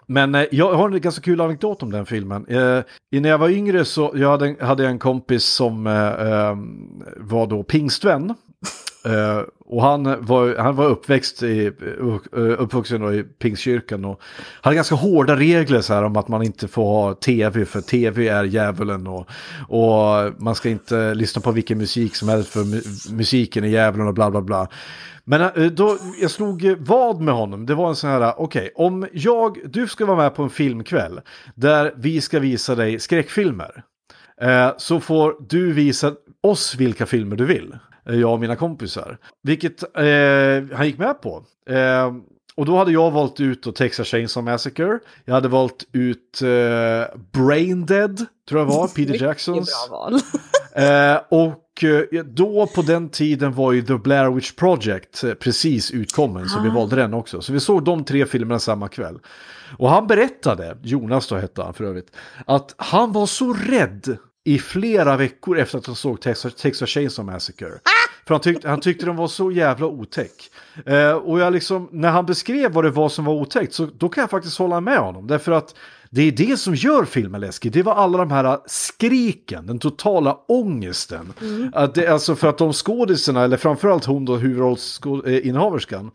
men eh, jag har en ganska kul anekdot om den filmen. Eh, när jag var yngre så jag hade, hade jag en kompis som eh, ehm, var då pingstvän. Uh, och han var, han var uppväxt i, uh, uppvuxen då i Pingstkyrkan och hade ganska hårda regler så här om att man inte får ha tv för tv är djävulen och, och man ska inte lyssna på vilken musik som helst för mu- musiken är djävulen och bla bla bla. Men eh, då, jag slog vad med honom. Det var en sån här, okej, om jag, du ska vara med på en filmkväll där vi ska visa dig skräckfilmer. Eh, så får du visa oss vilka filmer du vill. Eh, Jag och mina kompisar. Vilket eh, han gick med på. Eh, och då hade jag valt ut då Texas Chainsaw Massacre. Jag hade valt ut eh, Brain Dead, tror jag var, Peter Jacksons. Eh, och eh, då på den tiden var ju The Blair Witch Project eh, precis utkommen, så vi valde den också. Så vi såg de tre filmerna samma kväll. Och han berättade, Jonas då hette han för övrigt, att han var så rädd i flera veckor efter att han såg Texas, Texas Chainsaw Massacre. För han, tyckte han tyckte den var så jävla otäck. Eh, och jag liksom, när han beskrev vad det var som var otäckt, så då kan jag faktiskt hålla med honom. Därför att det är det som gör filmen läskig. Det var alla de här skriken, den totala ångesten. Att det, alltså för att de skådisarna, eller framförallt hon då, huvudrollsinnehaverskan,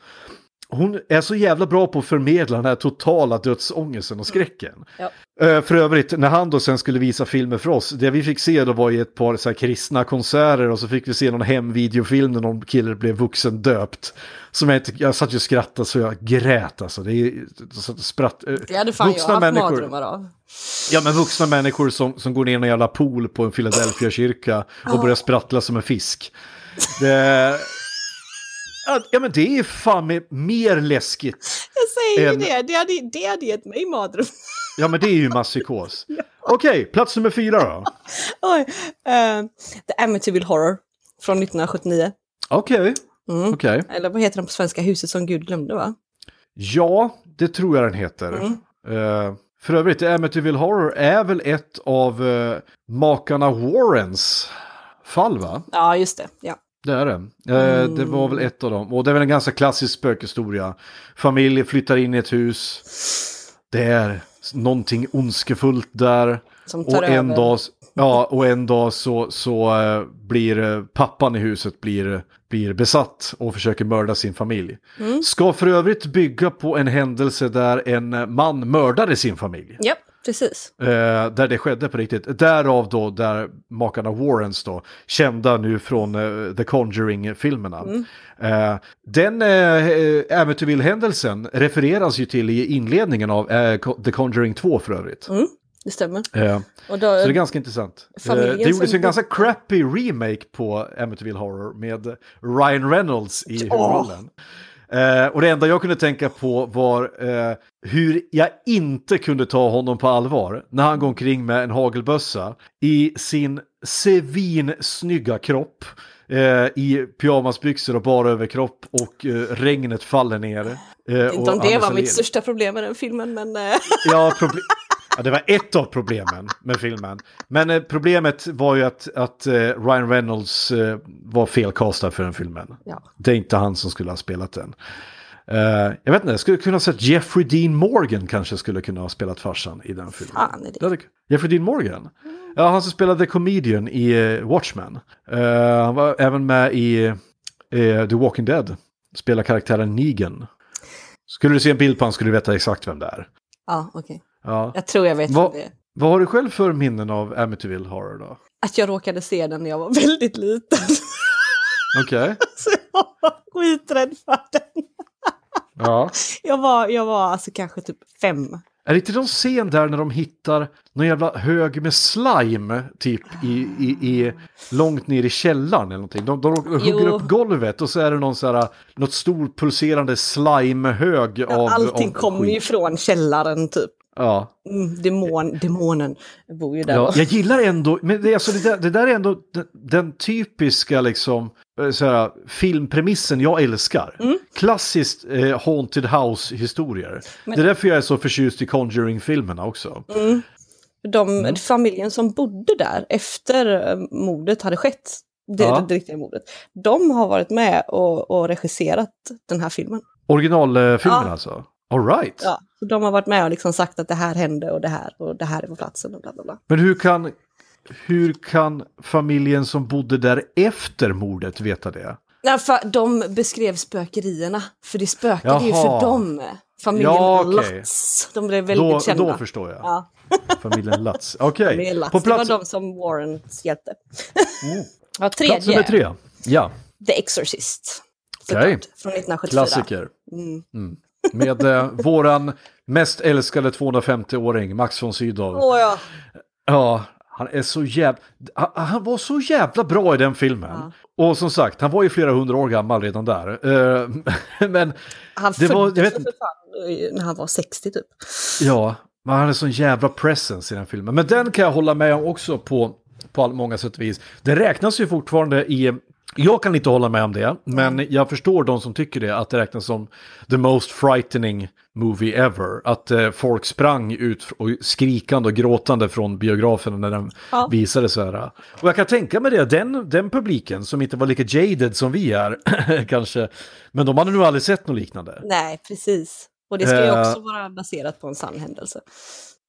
hon är så jävla bra på att förmedla den här totala dödsångesten och skräcken. Ja. Eh, För övrigt, när han då sen skulle visa filmer för oss, det vi fick se då var ju ett par så här kristna konserter och så fick vi se någon hemvideofilm när någon kille blev vuxen döpt. Som jag, inte, jag satt ju och skrattade så jag grät alltså. Det är, så spratt, eh, Det hade fan jag haft mardrömmar av. Ja men vuxna människor som, som går ner i en jävla pool på en Philadelphia-kyrka och börjar sprattla som en fisk. Det, Ja, ja men det är fan med mer läskigt. Jag säger En- det, det hade, det hade gett mig mardrömmar. Ja men det är ju masspsykos. Okej, plats nummer fyra då. Oj. eh, The Amityville Horror från 1979. Okej, okej. Eller vad heter den på svenska? Huset som Gud glömde va? Ja, det tror jag den heter. Eh, för övrigt, Amityville Horror är väl ett av uh, makarna Warrens fall va? Ja, just det. Ja. Det är det. Eh, Det var väl ett av dem. Och det är väl en ganska klassisk spökhistoria. Familj flyttar in i ett hus. Det är någonting ondskefullt där. Som tar och en över. dag, ja, och en dag så, så eh, blir eh, pappan i huset blir, blir besatt och försöker mörda sin familj. Mm. Ska för övrigt bygga på en händelse där en man mördade sin familj. ja, precis. Eh, där det skedde på riktigt. Därav då där makarna Warrens då, kända nu från eh, The Conjuring-filmerna. Eh, den uh, Amityville-händelsen refereras ju till i inledningen av eh, The Conjuring 2 för övrigt. Det stämmer. Eh, Och då, så det är ganska intressant. Eh, det gjordes en ganska crappy remake på Amityville Horror med Ryan Reynolds i huvudrollen. Eh, och det enda jag kunde tänka på var eh, hur jag inte kunde ta honom på allvar när han går omkring med en hagelbössa i sin svinsnygga kropp. Eh, I pyjamasbyxor och bara överkropp och eh, regnet faller ner. Eh, inte om det var mitt största problem med den filmen, men... eh, Ja, proble- ja, det var ett av problemen med filmen. Men eh, problemet var ju att, att eh, Ryan Reynolds eh, var felkastad för den filmen. Ja. Det är inte han som skulle ha spelat den. Eh, jag vet inte, jag skulle kunna ha sett Jeffrey Dean Morgan kanske skulle kunna ha spelat farsan i den filmen. Fan är det. Hade- Jeffrey Dean Morgan? Ja, han som spelade Comedian i eh, Watchmen. Eh, han var även med i The Walking Dead. Spelar karaktären Negan. Skulle du se en bild på honom skulle du veta exakt vem det är. Ja, okej. Ja. Jag tror jag vet Va- vad det är. Vad har du själv för minnen av Amityville Horror då? Att jag råkade se den när jag var väldigt liten. Okej. Så jag var skiträdd för den. Ja. Jag var, jag var alltså kanske typ fem. Är det inte någon scen där när de hittar någon jävla hög med slime typ i, i, i långt ner i källaren eller någonting? De, de, hugger Jo. upp golvet och så är det någon så här, något stor pulserande slimehög av Allting kommer ju från källaren typ. Ja. Mm, demon, demonen bor ju där. Ja, jag gillar ändå, men det, är alltså, det, där, det där är ändå den, den typiska liksom, eh, så här, filmpremissen jag älskar. Mm. Klassiskt eh, Haunted House-historier. Det är därför jag är så förtjust i Conjuring-filmerna också. De, Mm. Familjen som bodde där efter eh, mordet hade skett, det, Ja. det riktiga mordet, de har varit med och, och regisserat den här filmen. Originalfilmen Ja. alltså? All right. Ja, så de har varit med och liksom sagt att det här hände och det här och det här är på platsen och bla bla bla. Men hur kan, hur kan familjen som bodde där efter mordet veta det? Nej, för de beskrev spökerierna, för det spökade ju Jaha. för dem. Familjen Ja, okej. Lutz. De blev väldigt Då, kända. då förstår jag. Ja. Familjen Lutz. Okej, Familjen Lutz. på Det var plats, de som Warrens hjälpte. ja, plats nummer tredje, tre. Ja, The Exorcist. Okej. Såklart, Från 1974. klassiker. Mm. Med eh, våran mest älskade 250-åring, Max von Sydow. Åh ja. Ja, han är så jävla... Han, var så jävla bra i den filmen. Och som sagt, han var ju flera hundra år gammal redan där. Eh, men Han det var... Jag vet för fan när han var 60 typ. Ja, men han är sån jävla presence i den filmen. Men den kan jag hålla med om också på, på all- många sätt och vis. Det räknas ju fortfarande i... Jag kan inte hålla med om det, men jag förstår de som tycker det, att det räknas som the most frightening movie ever. Att eh, folk sprang ut och skrikande och gråtande från biografen när den Ja. visade så här. Och jag kan tänka mig det, den, den publiken som inte var lika jaded som vi är, kanske, men de hade nog aldrig sett något liknande. Nej, precis. Och det ska ju Eh. också vara baserat på en sann händelse.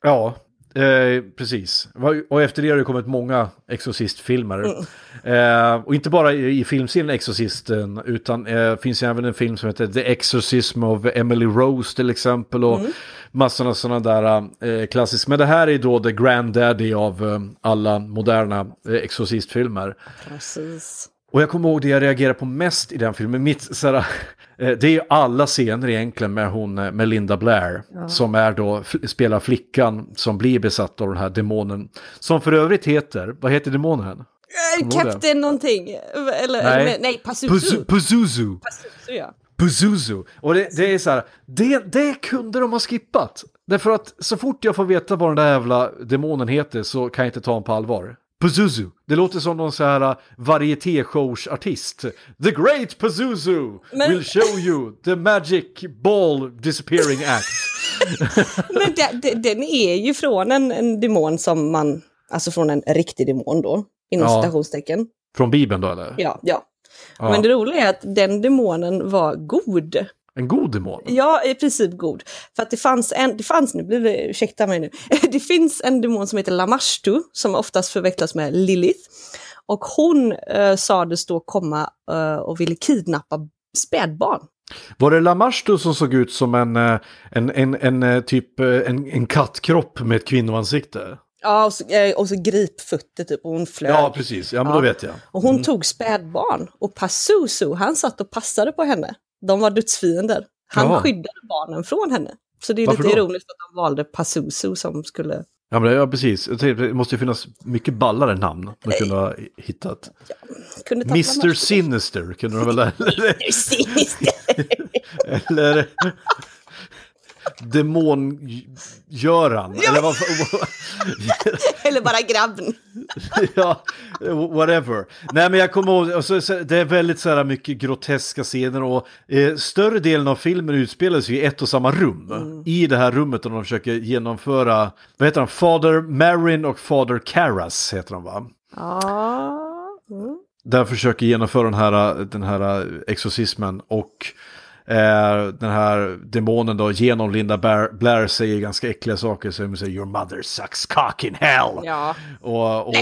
Ja, eh, precis. Och efter det har det kommit många Exorcist-filmer. Eh, och inte bara i, i filmserien Exorcisten, utan eh, finns även en film som heter The Exorcism of Emily Rose till exempel. Och massor av sådana där eh, klassiska. Men det här är då the granddaddy av eh, alla moderna eh, Exorcist-filmer. Precis. Och jag kommer ihåg det jag reagerade på mest i den filmen. Mitt, såhär, eh, det är ju alla scener egentligen med hon, eh, med Linda Blair. Som är då, spelar flickan som blir besatt av den här demonen. Som för övrigt heter, vad heter demonen? Eh? Captain någonting. Eller, Nej. nej, nej Pazuzu. Puzuzu. Pazuzu, ja. Puzuzu. Och det, det är så här, det, det kunde de ha skippat. Därför att så fort jag får veta vad den där jävla demonen heter så kan jag inte ta honom på allvar. Pazuzu. Det låter som någon så här uh, varieté-shows-artist. The Great Pazuzu Men- will show you the magic ball disappearing act. Men de, de, den är ju från en, en demon som man, alltså från en riktig demon då, inom Ja. citationstecken. Från Bibeln då eller? Ja, ja. Ja. Men det roliga är att den demonen var god. En god demon? Ja, i princip god. För att det fanns en, det fanns, nu blir det, ursäkta mig nu, det finns en demon som heter Lamashtu som oftast förväxlas med Lilith. Och hon eh, sades då komma eh, och ville kidnappa spädbarn. Var det Lamashtu som såg ut som en, eh, en, en, en, eh, typ eh, en, en kattkropp med ett kvinnoansikte? Ja, och så, och så gripfötter typ, och hon flög. Ja, precis. Ja, men Ja. då vet jag. Och hon tog spädbarn. Och Pazuzu, han satt och passade på henne. De var dödsfiender. Han Jaha. skyddade barnen från henne. Så det är Varför lite då? ironiskt att de valde Pazuzu som skulle... Ja, men ja precis. Det måste ju finnas mycket ballare namn man kunde ha hittat. Kunde ta Mr Sinister kunde de väl... Eller, Sinister. eller Demon-Göran. Eller vad Eller bara grabben. ja, whatever. Nej, men jag kommer ihåg, alltså, så- det är väldigt så här mycket groteska scener och eh, större delen av filmen utspelar sig i ett och samma rum. I det här rummet där de försöker genomföra, vad heter de, Father Marin och Father Karras heter de va? Ja. Mm. Där försöker genomföra den här, den här exorcismen och eh, den här demonen då genom Linda Blair, Blair säger ganska äckliga saker som säger your mother sucks cock in hell. Ja. Och, och,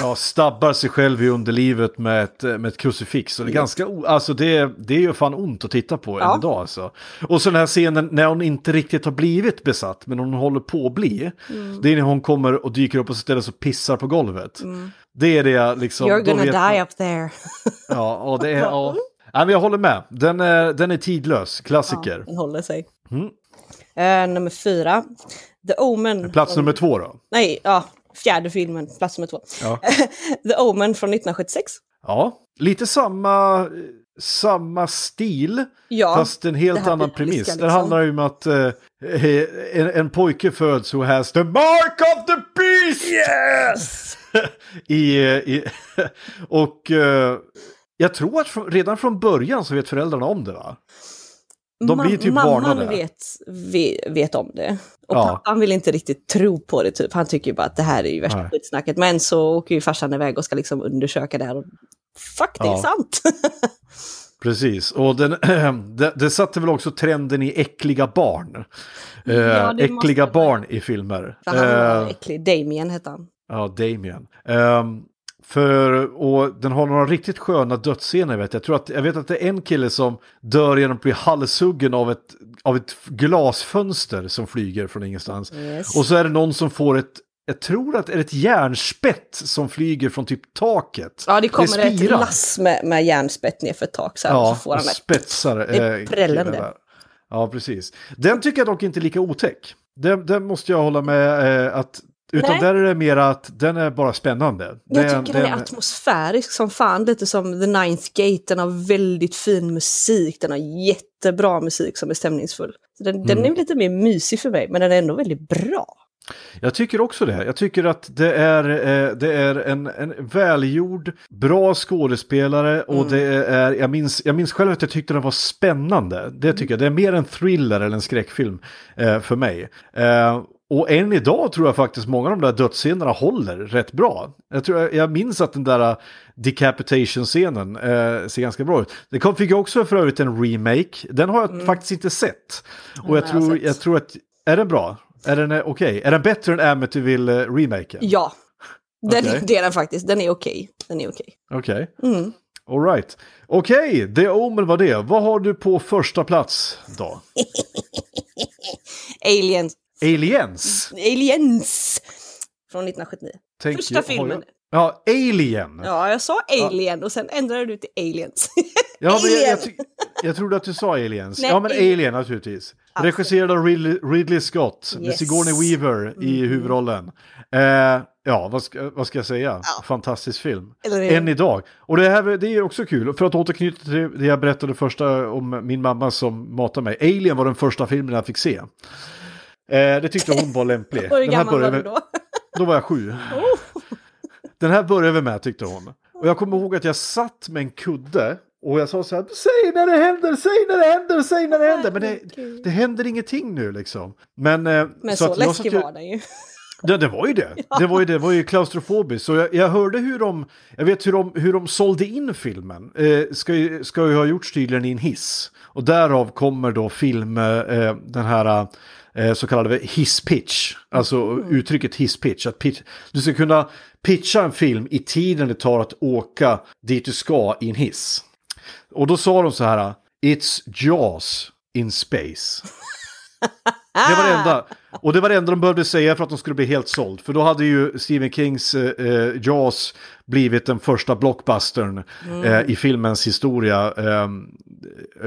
Ja, stabbar sig själv i underlivet med ett, med ett krucifix. Och det är ganska, o- alltså det, det är ju fan ont att titta på Ja. än idag alltså. Och så den här scenen när hon inte riktigt har blivit besatt, men hon håller på att bli. Mm. Det är när hon kommer och dyker upp och ställer sig och pissar på golvet. Det är det jag liksom... You're gonna vet man- die up there. Ja, och det är... Ja. Nej, men jag håller med. Den är, den är tidlös, klassiker. Den håller sig. Mm. Eh, nummer fyra. The Omen. Plats från- nummer två då. Nej, ja. Fjärde filmen, plats nummer två. Ja. The Omen från 1976. Ja, lite samma, samma stil. Ja, Fast en helt annan premiss. liksom. Det handlar ju om att eh, en, en pojke föds who has the mark of the beast! Yes! I, eh, i, och eh, jag tror att redan från början så vet föräldrarna om det va? De blir typ Mamman varnade. vet, vet, om det. Och Ja. pappan vill inte riktigt tro på det typ. Han tycker ju bara att det här är ju värsta Nej. skitsnacket. Men så åker ju farsan iväg och ska liksom undersöka det här. Och fuck, det är Ja. sant! Precis, och den, det, det satte väl också trenden i äckliga barn. Eh, Ja, äckliga barn i filmer. För han var Eh, äcklig. Damien hette han. Ja, Damien. Ehm, För, och den har några riktigt sköna dödsscener vet jag. Jag, tror att, jag vet att det är en kille som dör genom att bli halshuggen av ett, av ett glasfönster som flyger från ingenstans. Yes. Och så är det någon som får ett, jag tror att det är ett järnspett som flyger från typ taket. Ja, det kommer ett spirar. lass med, med järnspett ner för ett tak så här, Ja, så får han ett... spetsar. Det är eh, prällande. Ja, precis. Den tycker jag dock inte är lika otäck. Den, den måste jag hålla med eh, att... Utan Nej. där är det mer att den är bara spännande. Jag Den- tycker den är den- atmosfärisk som fan, lite som The Ninth Gate. Den har väldigt fin musik, den har jättebra musik som är stämningsfull. Så den, den Mm. är lite mer mysig för mig, men den är ändå väldigt bra. Jag tycker också det. Jag tycker att det är, eh, det är en, en välgjord, bra skådespelare och det är, jag minns, jag minns själv att jag tyckte den var spännande. Det tycker jag, det är mer en thriller än en skräckfilm eh, för mig. Eh, och än idag tror jag faktiskt många av de där dödsscenerna håller rätt bra. Jag, tror, jag, jag minns att den där eh, decapitation-scenen eh, ser ganska bra ut. Det kom, fick jag också för övrigt en remake. Den har jag faktiskt inte sett. Och jag tror, sett. jag tror att, är den bra? Är den eh, okej? Är den bättre än Amityville-remaken? Ja, den, Okej. det är den faktiskt. Den är okej. Den är okej. Okej. Mm. All right. Okej, The Omen var det. Vad har du på första plats då? Aliens. Aliens? Aliens! Från 1979. Tänker Första jag- filmen. Jag... Ja, Alien. Ja, Ja, jag sa Alien och sen ändrade du till Aliens. jag, Alien! jag, jag trodde att du sa Aliens. Nej, ja, men Alien. Alien naturligtvis. Regisserad av Ridley, Ridley Scott med Yes. Sigourney Weaver i huvudrollen. Eh, ja, vad ska, vad ska jag säga? Fantastisk film. Än idag. Och det här det är också kul. För att återknyta till det jag berättade första om min mamma som matade mig. Alien var den första filmen jag fick se. Eh, det tyckte hon var lämplig. Och hur gammal var du då? Då var jag sju. Den här började vi med tyckte hon. Och jag kommer ihåg att jag satt med en kudde och jag sa så här, säg när det händer, säg när det händer, säg när det händer. Men det, det händer ingenting nu liksom. Men, eh, Men så, jag läskig var den ju. det, det var ju det. Det var ju, det var ju klaustrofobiskt. Så jag, jag hörde hur de, jag vet hur de, hur de sålde in filmen. Eh, ska, ju, ska ju ha gjorts tydligen i en hiss. Och därav kommer då film, eh, den här eh, så kallade hisspitch. Alltså uttrycket hisspitch. Att pitch, du ska kunna pitcha en film i tiden det tar att åka dit du ska i en hiss. Och då sa de så här, It's Jaws in space. Det var det enda. Och det var det enda de behövde säga för att de skulle bli helt såld. För då hade ju Stephen Kings eh, eh, Jaws blivit den första blockbustern eh, i filmens historia eh,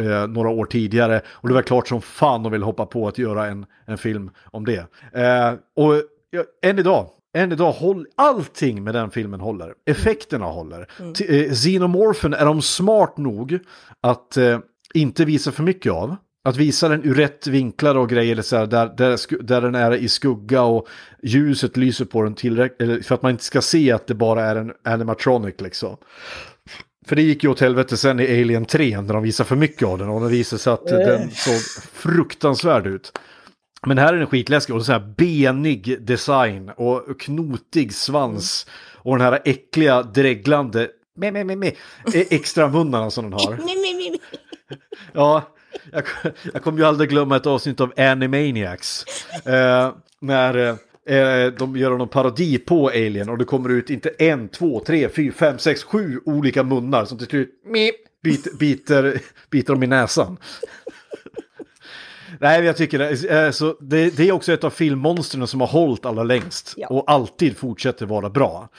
eh, några år tidigare. Och det var klart som fan de ville hoppa på att göra en, en film om det. Eh, och ja, än idag, än idag, håll, allting med den filmen håller. Effekterna håller. T- eh, Xenomorphen är de smart nog att eh, inte visa för mycket av. Att visa den ur rätt vinklar och grejer, så här, där, där, där den är i skugga och ljuset lyser på den tillräckligt, för att man inte ska se att det bara är en animatronic liksom. För det gick ju åt helvete sen i Alien 3 när de visade för mycket av den och det visade sig att den såg fruktansvärd ut. Men här är den skitläskig och så här benig design och knotig svans och den här äckliga dreglande me, me, me, me, e- extra munnarna som den har. Ja, jag, jag kommer ju aldrig glömma ett avsnitt av Animaniacs. Eh, när eh, de gör någon parodi på Alien och det kommer ut inte en, två, tre, fyra, fem, sex, sju olika munnar som till slut bit, biter, biter dem i näsan. Nej, jag tycker det, eh, så det, det är också ett av filmmonstren som har hållit allra längst Ja. och alltid fortsätter vara bra.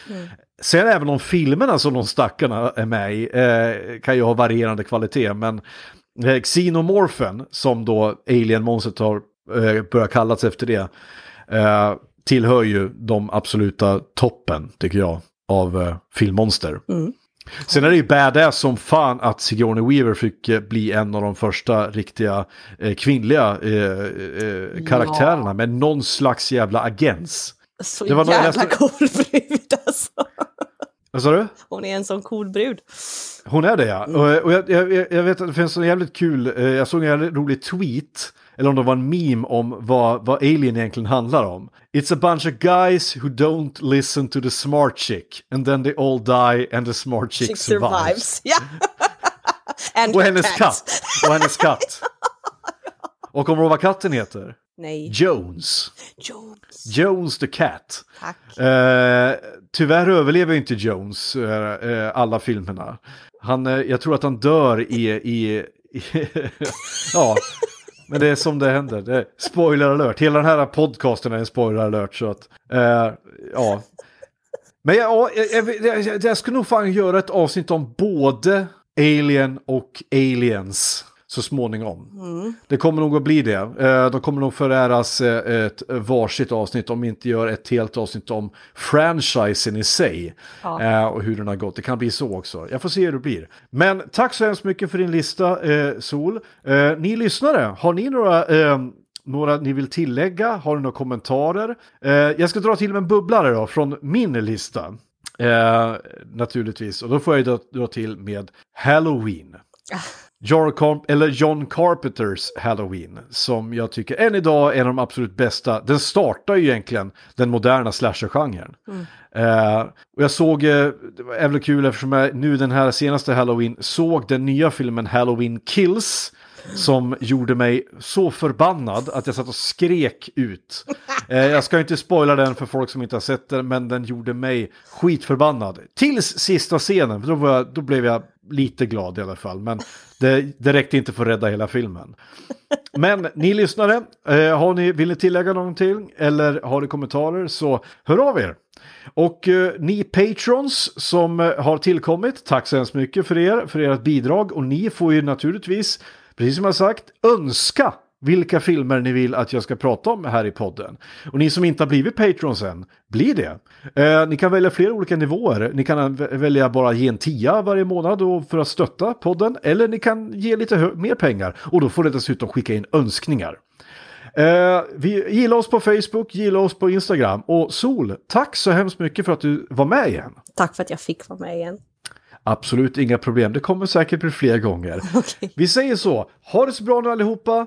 Sen även om filmerna som de stackarna är med i eh, kan ju ha varierande kvalitet, men eh, Xenomorphen, som då Alien-monstret har eh, börjat kallas efter det, eh, tillhör ju de absoluta toppen, tycker jag, av eh, filmmonster. Sen är det ju badass som fan att Sigourney Weaver fick eh, bli en av de första riktiga eh, kvinnliga eh, eh, karaktärerna med någon slags jävla agens. Så Det var jävla cool brud alltså. Vad sa du? Hon är en sån cool brud. Hon är det ja. Och, och jag, jag, jag vet att det finns en jävligt kul, eh, jag såg en jävligt rolig tweet, eller om det var en meme om vad, vad Alien egentligen handlar om. It's a bunch of guys who don't listen to the smart chick and then they all die and the smart chick, She survives. survives. And Och hennes katt. Och hennes katt. Och kommer du ihåg vad katten heter? Nej. Jones. Jones. Jones the cat. Tack. Eh, tyvärr överlever inte Jones eh, eh, alla filmerna. Han, eh, jag tror att han dör i... i, i ja, men det är som det händer. Det spoiler alert. Hela den här podcasten är en spoiler alert. Så att, eh, ja. Men ja, jag, jag, jag, jag skulle nog fan göra ett avsnitt om både Alien och Aliens så småningom. Det kommer nog att bli det. Eh, De kommer nog föräras eh, ett varsitt avsnitt om vi inte gör ett helt avsnitt om franchisen i sig. Ja. eh, Och hur den har gått. Det kan bli så också. Jag får se hur det blir. Men tack så hemskt mycket för din lista, Sol. Ni lyssnare, har ni några... Några ni vill tillägga? Har ni några kommentarer? Jag ska dra till med en bubblare då från min lista. Eh, naturligtvis. Och då får jag dra, dra till med Halloween. John, Carp- eller John Carpenters Halloween, som jag tycker än idag är en av de absolut bästa. Den startar ju egentligen den moderna slasher-genren. Eh, och jag såg, eh, det var även kul eftersom jag nu den här senaste Halloween såg den nya filmen Halloween Kills. Som gjorde mig så förbannad att jag satt och skrek ut. Eh, jag ska inte spoila den för folk som inte har sett den, men den gjorde mig skitförbannad. Tills sista scenen, för då, jag, då blev jag lite glad i alla fall. Men det, det räckte inte för att rädda hela filmen. Men ni lyssnare, eh, har ni, vill ni tillägga någonting eller har ni kommentarer så hör av er. Och eh, ni patrons som eh, har tillkommit, tack så hemskt mycket för er, för ert bidrag. Och ni får ju naturligtvis, precis som jag sagt, önska vilka filmer ni vill att jag ska prata om här i podden. Och ni som inte har blivit patrons än, bli det. Eh, ni kan välja flera olika nivåer. Ni kan välja bara ge en tia varje månad för att stötta podden. Eller ni kan ge lite mer pengar och då får ni dessutom skicka in önskningar. Eh, vi gillar oss på Facebook, gillar oss på Instagram. Och Sol, tack så hemskt mycket för att du var med igen. Tack för att jag fick vara med igen. Absolut inga problem, det kommer säkert bli fler gånger. Okej. Vi säger så, ha det så bra nu allihopa,